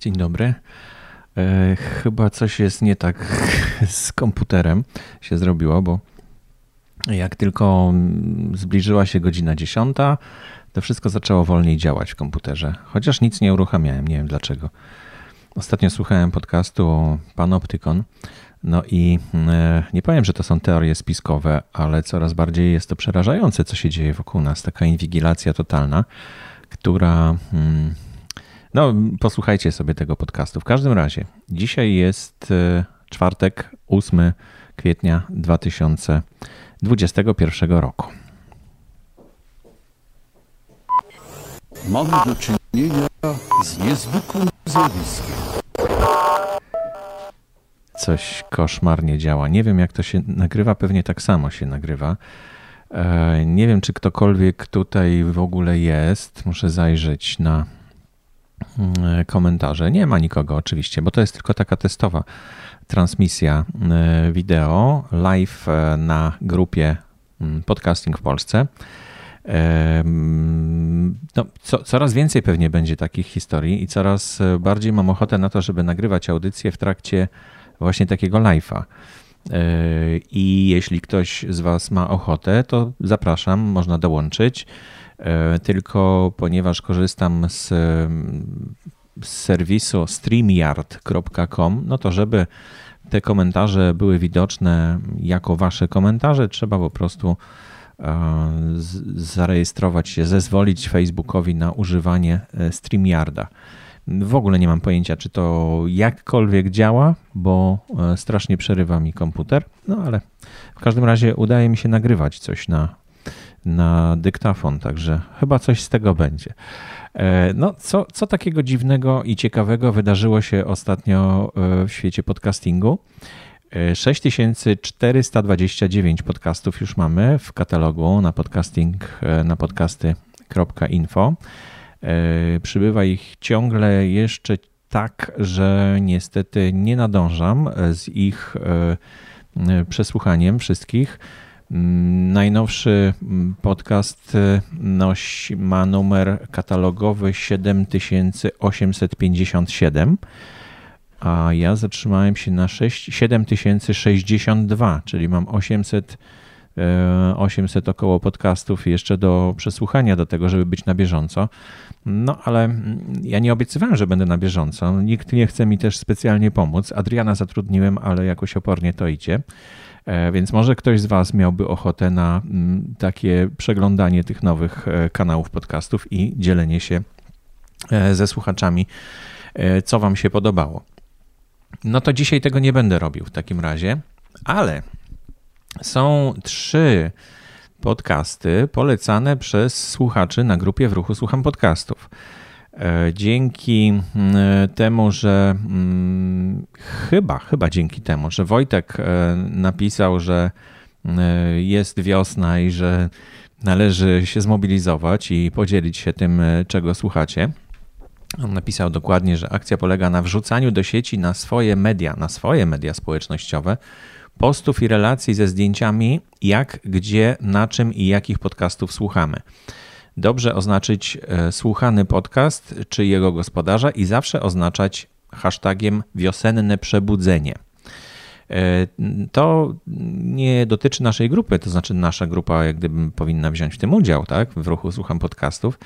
Dzień dobry. E, chyba coś jest nie tak z komputerem się zrobiło, bo jak tylko zbliżyła się godzina 10, to wszystko zaczęło wolniej działać w komputerze. Chociaż nic nie uruchamiałem, nie wiem dlaczego. Ostatnio słuchałem podcastu Panoptykon. No i e, nie powiem, że to są teorie spiskowe, ale coraz bardziej jest to przerażające, co się dzieje wokół nas. Taka inwigilacja totalna, która hmm, no, posłuchajcie sobie tego podcastu. W każdym razie, dzisiaj jest e, czwartek, 8 kwietnia 2021 roku. Mamy do czynienia z niezwykłym zjawiskiem. Coś koszmarnie działa. Nie wiem, jak to się nagrywa, pewnie tak samo się nagrywa. E, nie wiem, czy ktokolwiek tutaj w ogóle jest. Muszę zajrzeć na komentarze. Nie ma nikogo oczywiście, bo to jest tylko taka testowa transmisja y, wideo live e, na grupie mm, Podcasting w Polsce. No, co, coraz więcej pewnie będzie takich historii i coraz e, bardziej mam ochotę na to, żeby nagrywać audycje w trakcie właśnie takiego live'a. E, I jeśli ktoś z Was ma ochotę, to zapraszam, można dołączyć. E, tylko ponieważ korzystam z, z serwisu streamyard.com, no to żeby te komentarze były widoczne jako wasze komentarze, trzeba po prostu e, zarejestrować się, zezwolić Facebookowi na używanie StreamYarda. W ogóle nie mam pojęcia, czy to jakkolwiek działa, bo strasznie przerywa mi komputer, no ale w każdym razie udaje mi się nagrywać coś na na dyktafon, także chyba coś z tego będzie. E, no, co, co takiego dziwnego i ciekawego wydarzyło się ostatnio e, w świecie podcastingu? 6429 e, podcastów już mamy w katalogu na podcasting, na podcasty.info. Przybywa ich ciągle jeszcze tak, że niestety nie nadążam z ich przesłuchaniem wszystkich. Najnowszy podcast y, nosi, ma numer katalogowy 7857, a ja zatrzymałem się na 6, 7062, czyli mam 800, 800 y, około podcastów jeszcze do przesłuchania, do tego, żeby być na bieżąco. No ale mm, ja nie obiecywałem, że będę na bieżąco. Nikt nie chce mi też specjalnie pomóc. Adriana zatrudniłem, ale jakoś opornie to idzie. E, więc może ktoś z Was miałby ochotę na mm, takie przeglądanie tych nowych e, kanałów podcastów i dzielenie się e, ze słuchaczami, co Wam się podobało. No to dzisiaj tego nie będę robił w takim razie, ale są trzy podcasty polecane przez słuchaczy na grupie w ruchu Słucham Podcastów. E, dzięki mm, temu, że mm, chyba, chyba dzięki temu, że Wojtek e, napisał, że e, jest wiosna i że należy się zmobilizować i podzielić się tym, czego słuchacie. On napisał dokładnie, że akcja polega na wrzucaniu do sieci na swoje media, na swoje media społecznościowe postów i relacji ze zdjęciami, jak, gdzie, na czym i jakich podcastów słuchamy dobrze oznaczyć e, słuchany podcast czy jego gospodarza i zawsze oznaczać hashtagiem wiosenne przebudzenie. E, to nie dotyczy naszej grupy, to znaczy nasza grupa jak gdyby powinna wziąć w tym udział, tak? W ruchu słucham podcastów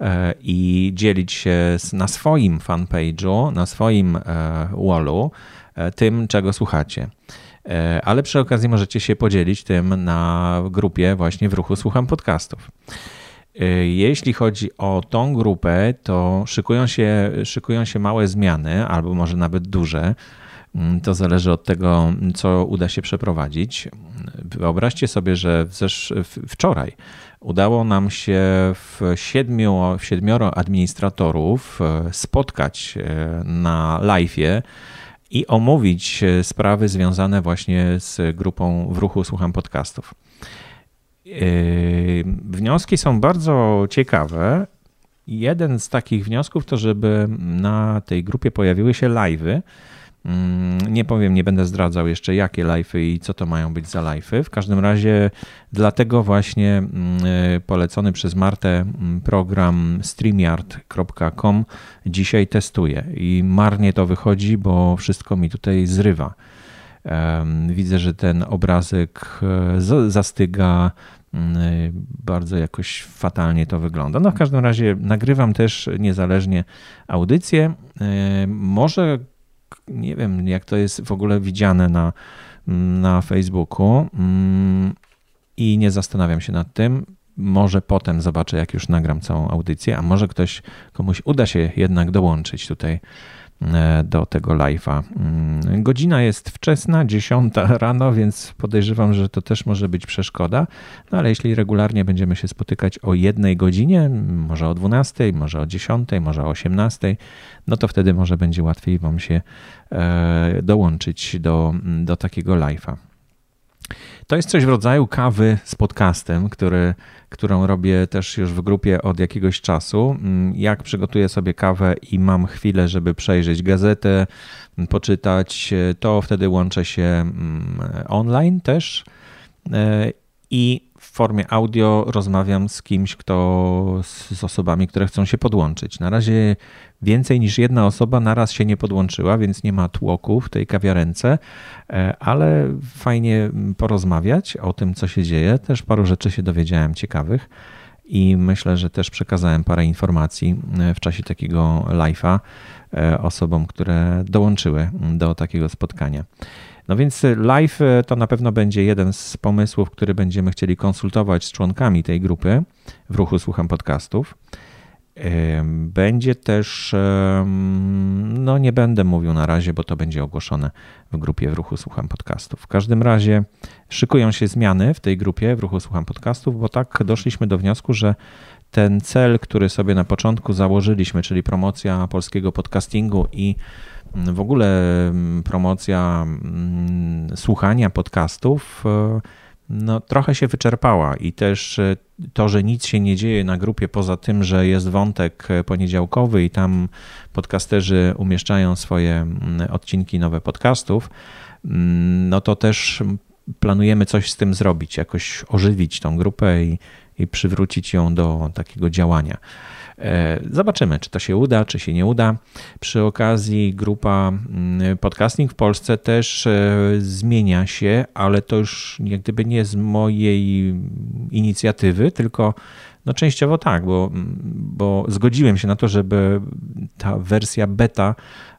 e, i dzielić się na swoim fanpage'u, na swoim wallu tym, czego słuchacie. Ale przy okazji możecie się podzielić tym na grupie właśnie w ruchu słucham podcastów. Jeśli chodzi o tą grupę, to szykują się, szykują się małe zmiany, albo może nawet duże. Mm, to zależy od tego, co uda się przeprowadzić. Wyobraźcie sobie, że wczoraj udało nam się w, siedmiu, w siedmioro administratorów e, spotkać e, na live'ie i omówić e, sprawy związane właśnie z grupą w ruchu Słucham Podcastów. Wnioski są bardzo ciekawe. Jeden z takich wniosków to, żeby na tej grupie pojawiły się live'y, nie powiem, nie będę zdradzał jeszcze jakie live'y i co to mają być za live'y. W każdym razie dlatego właśnie mm, polecony przez Martę mm, program streamyard.com dzisiaj testuję i marnie to wychodzi, bo wszystko mi tutaj zrywa. Widzę, że ten obrazek e, zastyga, bardzo jakoś fatalnie to wygląda. No w każdym razie nagrywam też niezależnie audycję. E, może nie wiem, jak to jest w ogóle widziane na, na Facebooku mm, i nie zastanawiam się nad tym. Może potem zobaczę, jak już nagram całą audycję, a może ktoś, komuś uda się jednak dołączyć tutaj do tego live'a. Mm, godzina jest wczesna, 10 rano, więc podejrzewam, że to też może być przeszkoda. No ale jeśli regularnie będziemy się spotykać o jednej godzinie, może o 12, może o 10, może o 18, no to wtedy może będzie łatwiej Wam się e, dołączyć do, do takiego live'a. To jest coś w rodzaju kawy z podcastem, który, którą robię też już w grupie od jakiegoś czasu. Mm, jak przygotuję sobie kawę i mam chwilę, żeby przejrzeć gazetę, poczytać, to wtedy łączę się mm, online też e, i formie audio rozmawiam z kimś, kto z osobami, które chcą się podłączyć. Na razie więcej niż jedna osoba naraz się nie podłączyła, więc nie ma tłoku w tej kawiarence, e, ale fajnie porozmawiać o tym, co się dzieje. Też paru rzeczy się dowiedziałem ciekawych i myślę, że też przekazałem parę informacji e, w czasie takiego live'a e, osobom, które dołączyły do takiego spotkania. No więc live to na pewno będzie jeden z pomysłów, który będziemy chcieli konsultować z członkami tej grupy w ruchu Słucham Podcastów. Będzie też, no nie będę mówił na razie, bo to będzie ogłoszone w grupie w ruchu Słucham Podcastów. W każdym razie szykują się zmiany w tej grupie w ruchu Słucham Podcastów, bo tak doszliśmy do wniosku, że ten cel, który sobie na początku założyliśmy, czyli promocja polskiego podcastingu i w ogóle promocja słuchania podcastów, e, no, trochę się wyczerpała i też e, to, że nic się nie dzieje na grupie poza tym, że jest wątek poniedziałkowy i tam podcasterzy umieszczają swoje odcinki nowe podcastów, no to też planujemy coś z tym zrobić, jakoś ożywić tą grupę i, i przywrócić ją do takiego działania. E, zobaczymy, czy to się uda, czy się nie uda. Przy okazji grupa mm, podcasting w Polsce też e, zmienia się, ale to już jak gdyby nie z mojej inicjatywy, tylko no częściowo tak, bo, bo zgodziłem się na to, żeby ta wersja beta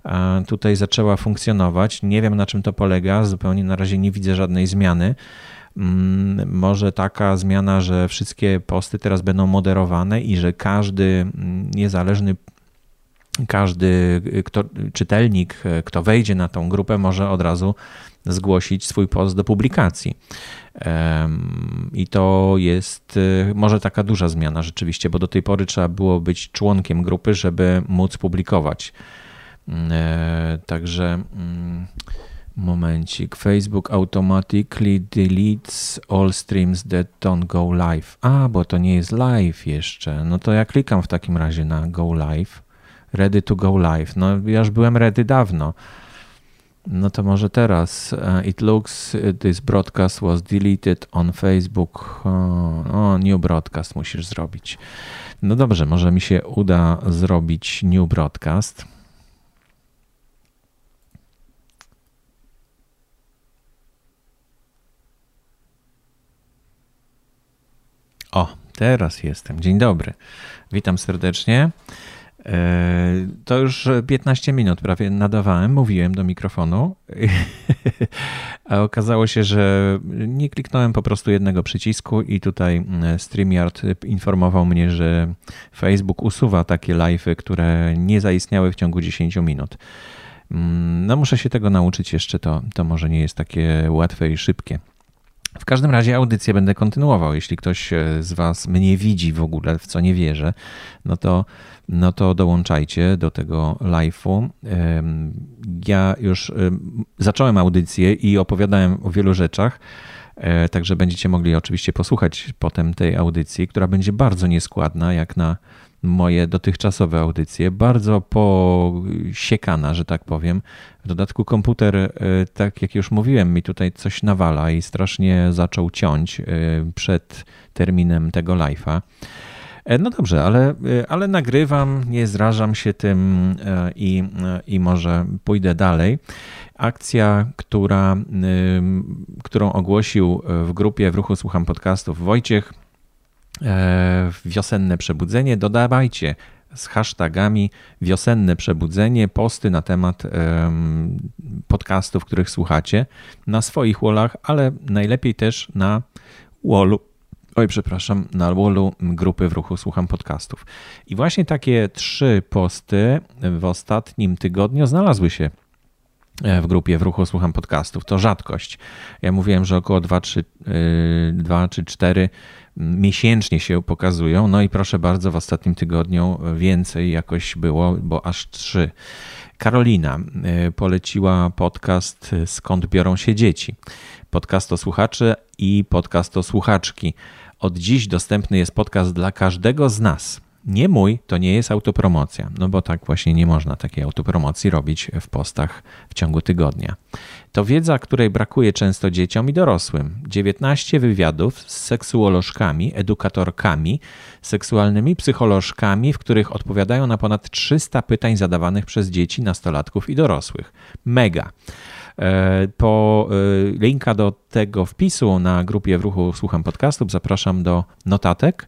e, tutaj zaczęła funkcjonować. Nie wiem na czym to polega, zupełnie na razie nie widzę żadnej zmiany. Mm, może taka zmiana, że wszystkie posty teraz będą moderowane i że każdy mm, niezależny każdy kto, czytelnik, kto wejdzie na tą grupę, może od razu zgłosić swój post do publikacji. I to jest może taka duża zmiana rzeczywiście, bo do tej pory trzeba było być członkiem grupy, żeby móc publikować. Mm, e, także Momencik. Facebook automatically deletes all streams that don't go live. A, bo to nie jest live jeszcze. No to ja klikam w takim razie na go live. Ready to go live. No ja już byłem ready dawno. No to może teraz. Uh, it looks this broadcast was deleted on Facebook. O, new broadcast musisz zrobić. No dobrze, może mi się uda zrobić new broadcast. O, teraz jestem. Dzień dobry. Witam serdecznie. E, to już 15 minut prawie nadawałem, mówiłem do mikrofonu, a okazało się, że nie kliknąłem po prostu jednego przycisku i tutaj e, StreamYard informował mnie, że Facebook usuwa takie live'y, które nie zaistniały w ciągu 10 minut. Mm, no muszę się tego nauczyć jeszcze, to, to może nie jest takie łatwe i szybkie. W każdym razie audycję będę kontynuował. Jeśli ktoś e, z Was mnie widzi w ogóle, w co nie wierzę, no to, no to dołączajcie do tego live'u. Ja już zacząłem audycję i opowiadałem o wielu rzeczach. E, także będziecie mogli oczywiście posłuchać potem tej audycji, która będzie bardzo nieskładna, jak na moje dotychczasowe audycje, bardzo posiekana, że tak powiem. W dodatku komputer, e, tak jak już mówiłem, mi tutaj coś nawala i strasznie zaczął ciąć e, przed terminem tego live'a. E, no dobrze, ale, ale nagrywam, nie zrażam się tym i, i może pójdę dalej. Akcja, która, którą ogłosił w grupie w ruchu Słucham Podcastów Wojciech, wiosenne przebudzenie, dodawajcie z hashtagami wiosenne przebudzenie, posty na temat podcastów, których słuchacie na swoich wallach, ale najlepiej też na wallu oj przepraszam, na wallu grupy w ruchu Słucham Podcastów. I właśnie takie trzy posty w ostatnim tygodniu znalazły się e, w grupie w ruchu Słucham Podcastów. To rzadkość. Ja mówiłem, że około 2, 3, 2 czy 4 miesięcznie się pokazują. No i proszę bardzo, w ostatnim tygodniu więcej jakoś było, bo aż trzy. Karolina e, poleciła podcast Skąd biorą się dzieci. Podcast o słuchaczy i podcast o słuchaczki. Od dziś dostępny jest podcast dla każdego z nas nie mój to nie jest autopromocja, no bo tak właśnie nie można takiej autopromocji robić w postach w ciągu tygodnia. To wiedza, której brakuje często dzieciom i dorosłym. 19 wywiadów z seksuolożkami, edukatorkami, seksualnymi psycholożkami, w których odpowiadają na ponad 300 pytań zadawanych przez dzieci, nastolatków i dorosłych. Mega. E, po e, linka do tego wpisu na grupie w ruchu Słucham Podcastów zapraszam do notatek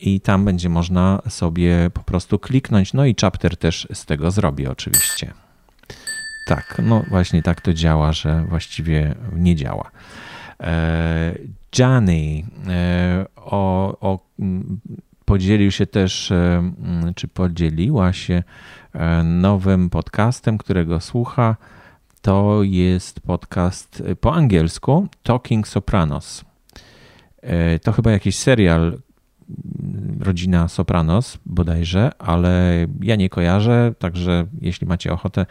i tam będzie można sobie po prostu kliknąć. No i chapter też z tego zrobi oczywiście. Tak, no właśnie tak to działa, że właściwie nie działa. E, Johnny e, o, o, podzielił się też, czy podzieliła się nowym podcastem, którego słucha. To jest podcast po angielsku Talking Sopranos. To chyba jakiś serial, rodzina Sopranos bodajże, ale ja nie kojarzę, także jeśli macie ochotę,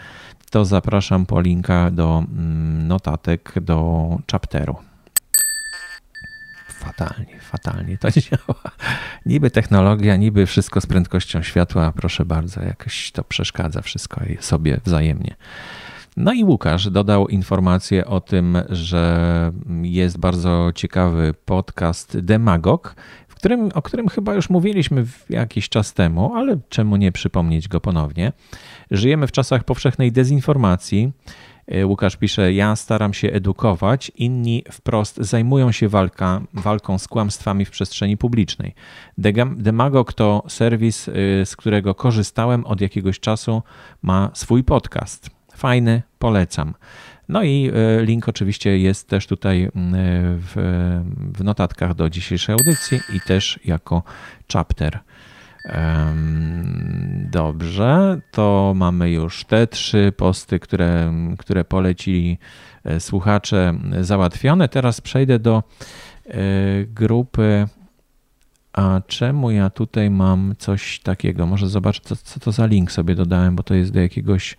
to zapraszam po linka do mm, notatek do chapteru. Fatalnie, fatalnie to działa. Niby technologia, niby wszystko z prędkością światła, proszę bardzo, jakoś to przeszkadza wszystko sobie wzajemnie. No i Łukasz dodał informację o tym, że jest bardzo ciekawy podcast Demagog, którym, o którym chyba już mówiliśmy jakiś czas temu, ale czemu nie przypomnieć go ponownie. Żyjemy w czasach powszechnej dezinformacji. E, Łukasz pisze: Ja staram się edukować, inni wprost zajmują się walka, walką z kłamstwami w przestrzeni publicznej. Demagog to serwis, e, z którego korzystałem od jakiegoś czasu, ma swój podcast. Fajny, polecam. No i e, link oczywiście jest też tutaj mm, w, w notatkach do dzisiejszej audycji i też jako chapter. Dobrze, to mamy już te trzy posty, które, które polecili e, słuchacze załatwione. Teraz przejdę do e, grupy. A czemu ja tutaj mam coś takiego? Może zobaczę, co, co to za link sobie dodałem, bo to jest do jakiegoś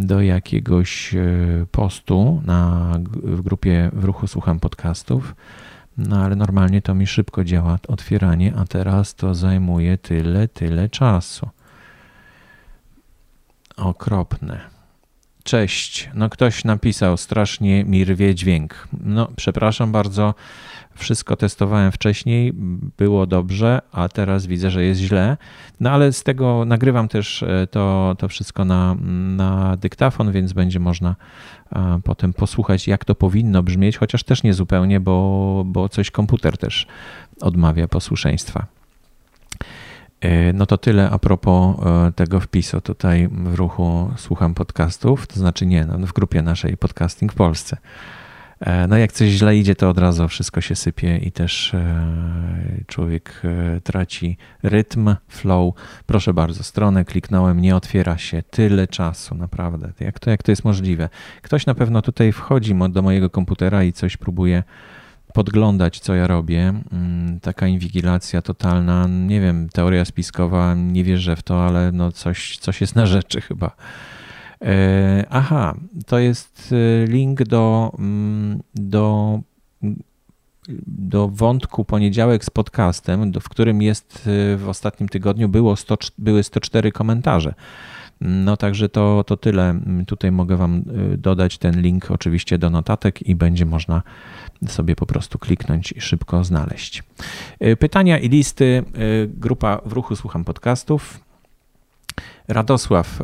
do jakiegoś e, postu na, w grupie w ruchu Słucham Podcastów. No ale normalnie to mi szybko działa otwieranie, a teraz to zajmuje tyle, tyle czasu. Okropne. Cześć. No ktoś napisał, strasznie mi rwie dźwięk. No przepraszam bardzo, wszystko testowałem wcześniej, było dobrze, a teraz widzę, że jest źle. No ale z tego nagrywam też e, to, to wszystko na, na dyktafon, więc będzie można potem posłuchać, jak to powinno brzmieć, chociaż też nie zupełnie, bo, bo coś komputer też odmawia posłuszeństwa. E, no to tyle a propos tego wpisu tutaj w ruchu słucham podcastów, to znaczy nie, no w grupie naszej Podcasting w Polsce. E, no jak coś źle idzie, to od razu wszystko się sypie i też e, człowiek e, traci rytm, flow. Proszę bardzo, stronę kliknąłem, nie otwiera się. Tyle czasu, naprawdę. Jak to, jak to jest możliwe? Ktoś na pewno tutaj wchodzi do mojego komputera i coś próbuje podglądać, co ja robię. Mm, taka inwigilacja totalna. Nie wiem, teoria spiskowa, nie wierzę w to, ale no coś, coś jest na rzeczy chyba. E, aha, to jest e, link do, mm, do do wątku poniedziałek z podcastem, w którym jest w ostatnim tygodniu było 100, były 104 komentarze. No także to, to tyle. Tutaj mogę Wam dodać ten link oczywiście do notatek i będzie można sobie po prostu kliknąć i szybko znaleźć. Pytania i listy. Grupa w ruchu słucham podcastów. Radosław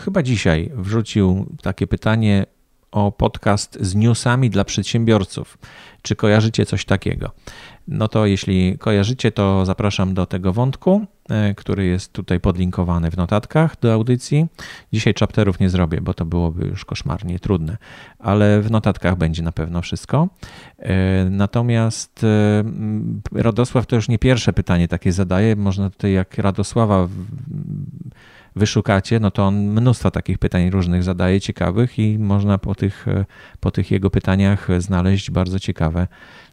chyba dzisiaj wrzucił takie pytanie o podcast z newsami dla przedsiębiorców. Czy kojarzycie coś takiego? No to jeśli kojarzycie, to zapraszam do tego wątku, e, który jest tutaj podlinkowany w notatkach do audycji. Dzisiaj chapterów nie zrobię, bo to byłoby już koszmarnie trudne, ale w notatkach będzie na pewno wszystko. E, natomiast e, Radosław to już nie pierwsze pytanie takie zadaje. Można tutaj jak Radosława wyszukacie, no to on mnóstwo takich pytań różnych zadaje, ciekawych i można po tych, po tych jego pytaniach znaleźć bardzo ciekawe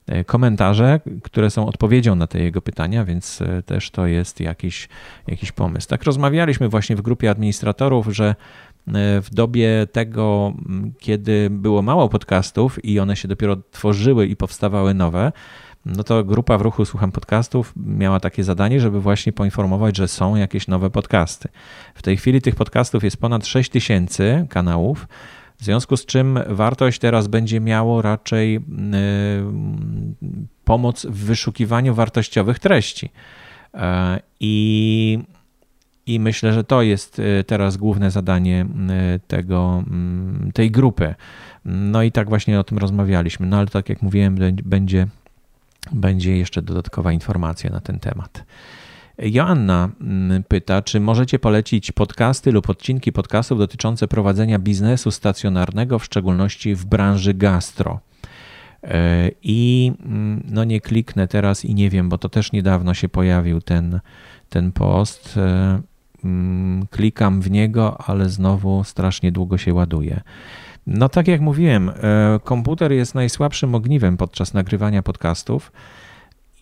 e, komentarze, które są odpowiedzią na te jego pytania, więc e, też to jest jakiś, jakiś pomysł. Tak rozmawialiśmy właśnie w grupie administratorów, że e, w dobie tego, kiedy było mało podcastów i one się dopiero tworzyły i powstawały nowe, no to grupa w ruchu Słucham Podcastów miała takie zadanie, żeby właśnie poinformować, że są jakieś nowe podcasty. W tej chwili tych podcastów jest ponad 6 tysięcy kanałów, w związku z czym wartość teraz będzie miało raczej yy, pomoc w wyszukiwaniu wartościowych treści. Yy, I i myślę, że to jest yy, teraz główne zadanie yy, tego, mm, tej grupy. No i tak właśnie o tym rozmawialiśmy. No ale tak jak mówiłem, będzie będzie jeszcze dodatkowa informacja na ten temat. Joanna mm, pyta, czy możecie polecić podcasty lub odcinki podcastów dotyczące prowadzenia biznesu stacjonarnego, w szczególności w branży gastro. E, I mm, no nie kliknę teraz i nie wiem, bo to też niedawno się pojawił ten, ten post. E, mm, klikam w niego, ale znowu strasznie długo się ładuje. No tak jak mówiłem, e, komputer jest najsłabszym ogniwem podczas nagrywania podcastów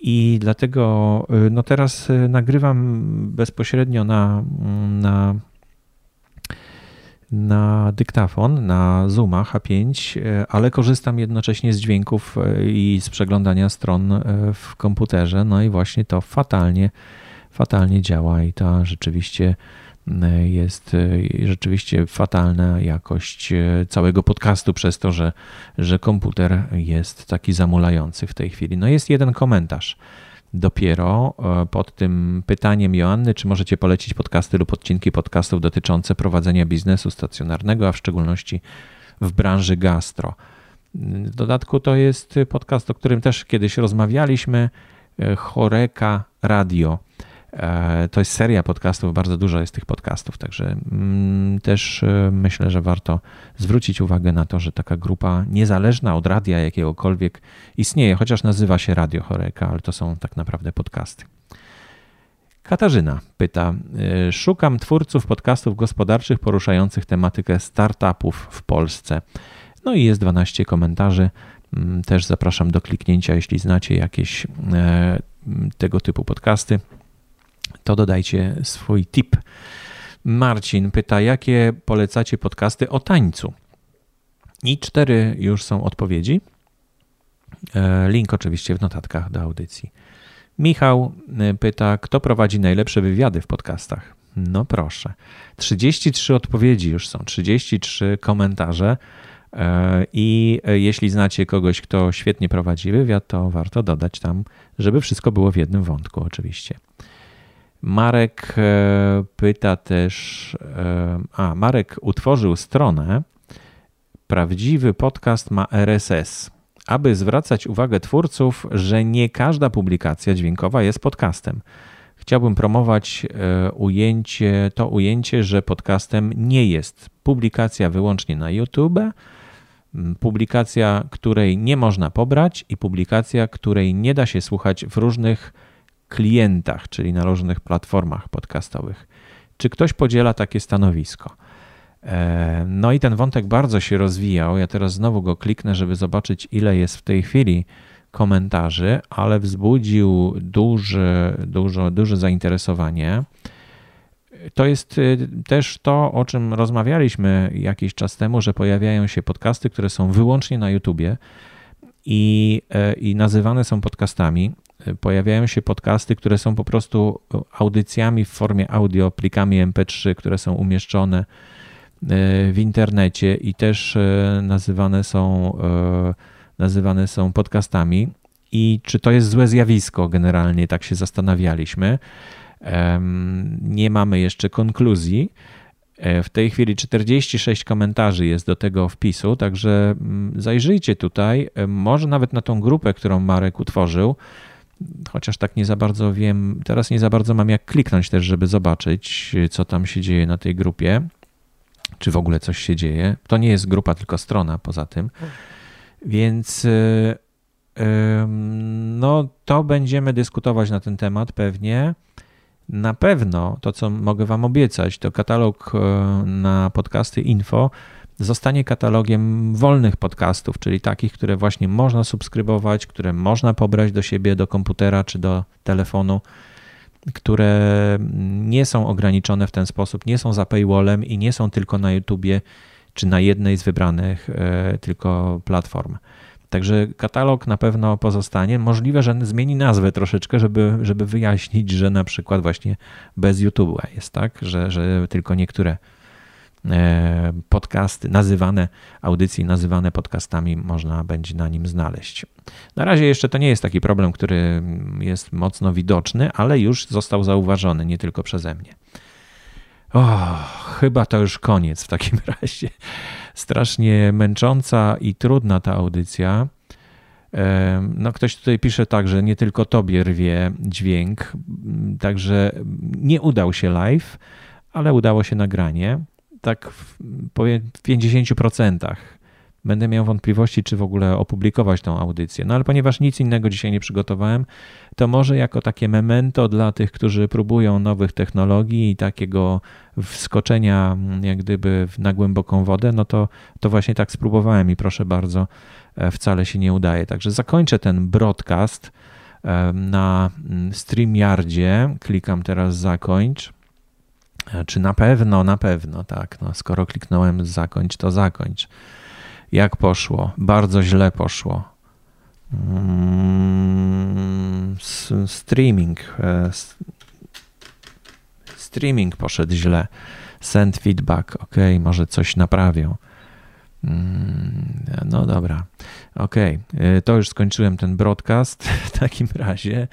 i dlatego e, no teraz e, nagrywam bezpośrednio na, na, na dyktafon, na Zooma H5, ale korzystam jednocześnie z dźwięków i z przeglądania stron w komputerze. No i właśnie to fatalnie, fatalnie działa i to rzeczywiście jest e, rzeczywiście fatalna jakość e, całego podcastu przez to, że, że komputer jest taki zamulający w tej chwili. No jest jeden komentarz dopiero e, pod tym pytaniem Joanny, czy możecie polecić podcasty lub odcinki podcastów dotyczące prowadzenia biznesu stacjonarnego, a w szczególności w branży gastro. W dodatku to jest podcast, o którym też kiedyś rozmawialiśmy, Choreka Radio. E, to jest seria podcastów, bardzo dużo jest tych podcastów, także mm, też e, myślę, że warto zwrócić uwagę na to, że taka grupa niezależna od radia jakiegokolwiek istnieje, chociaż nazywa się Radio Choreka, ale to są tak naprawdę podcasty. Katarzyna pyta: e, Szukam twórców podcastów gospodarczych poruszających tematykę startupów w Polsce. No i jest 12 komentarzy. Mm, też zapraszam do kliknięcia, jeśli znacie jakieś tego typu podcasty to dodajcie swój tip. Marcin pyta, jakie polecacie podcasty o tańcu? I cztery już są odpowiedzi. E, link oczywiście w notatkach do audycji. Michał e, pyta, kto prowadzi najlepsze wywiady w podcastach? No proszę. 33 odpowiedzi już są, 33 komentarze. E, I jeśli znacie kogoś, kto świetnie prowadzi wywiad, to warto dodać tam, żeby wszystko było w jednym wątku, oczywiście. Marek e, pyta też, e, a Marek utworzył stronę. Prawdziwy podcast ma RSS, aby zwracać uwagę twórców, że nie każda publikacja dźwiękowa jest podcastem. Chciałbym promować e, ujęcie, to ujęcie, że podcastem nie jest publikacja wyłącznie na YouTube, publikacja, której nie można pobrać i publikacja, której nie da się słuchać w różnych klientach, czyli na różnych platformach podcastowych. Czy ktoś podziela takie stanowisko? E, no i ten wątek bardzo się rozwijał. Ja teraz znowu go kliknę, żeby zobaczyć, ile jest w tej chwili komentarzy, ale wzbudził duże, duże, duże zainteresowanie. To jest y, też to, o czym rozmawialiśmy jakiś czas temu, że pojawiają się podcasty, które są wyłącznie na YouTubie i, i nazywane są podcastami. Pojawiają się podcasty, które są po prostu audycjami w formie audio, plikami MP3, które są umieszczone w internecie i też nazywane są, nazywane są podcastami. I czy to jest złe zjawisko generalnie, tak się zastanawialiśmy. Nie mamy jeszcze konkluzji. E, w tej chwili 46 komentarzy jest do tego wpisu, także mm, zajrzyjcie tutaj, e, może nawet na tą grupę, którą Marek utworzył, chociaż tak nie za bardzo wiem, teraz nie za bardzo mam jak kliknąć też, żeby zobaczyć, co tam się dzieje na tej grupie, czy w ogóle coś się dzieje. To nie jest grupa, tylko strona poza tym. Więc e, no, to będziemy dyskutować na ten temat pewnie. Na pewno to, co mogę Wam obiecać, to katalog e, na podcasty info zostanie katalogiem wolnych podcastów, czyli takich, które właśnie można subskrybować, które można pobrać do siebie, do komputera czy do telefonu, które nie są ograniczone w ten sposób, nie są za paywallem i nie są tylko na YouTubie czy na jednej z wybranych e, tylko platform. Także katalog na pewno pozostanie. Możliwe, że zmieni nazwę troszeczkę, żeby, żeby wyjaśnić, że na przykład właśnie bez YouTube'a jest tak, że, że tylko niektóre podcasty nazywane, audycje nazywane podcastami można będzie na nim znaleźć. Na razie jeszcze to nie jest taki problem, który jest mocno widoczny, ale już został zauważony nie tylko przeze mnie. O, chyba to już koniec w takim razie strasznie męcząca i trudna ta audycja. No, ktoś tutaj pisze tak, że nie tylko tobie rwie dźwięk, także nie udał się live, ale udało się nagranie. Tak w, powiem w 50% będę miał wątpliwości, czy w ogóle opublikować tą audycję. No ale ponieważ nic innego dzisiaj nie przygotowałem, to może jako takie memento dla tych, którzy próbują nowych technologii i takiego wskoczenia jak gdyby na głęboką wodę, no to, to właśnie tak spróbowałem i proszę bardzo, e, wcale się nie udaje. Także zakończę ten broadcast e, na mm, StreamYardzie. Klikam teraz zakończ. E, czy na pewno, na pewno, tak. No, skoro kliknąłem zakończ, to zakończ. Jak poszło? Bardzo źle poszło. Mm, streaming. E, streaming poszedł źle. Send feedback. Ok, może coś naprawią. Mm, no dobra. Ok, e, to już skończyłem ten broadcast w takim razie.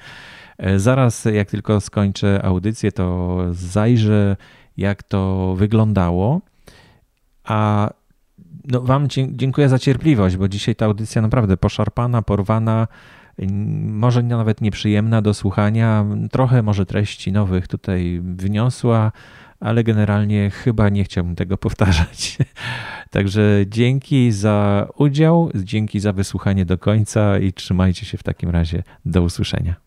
E, zaraz, jak tylko skończę audycję, to zajrzę, jak to wyglądało. A no, Wam dziękuję za cierpliwość, bo dzisiaj ta audycja naprawdę poszarpana, porwana, może nawet nieprzyjemna do słuchania. Trochę może treści nowych tutaj wniosła, ale generalnie chyba nie chciałbym tego powtarzać. Także dzięki za udział, dzięki za wysłuchanie do końca i trzymajcie się w takim razie. Do usłyszenia.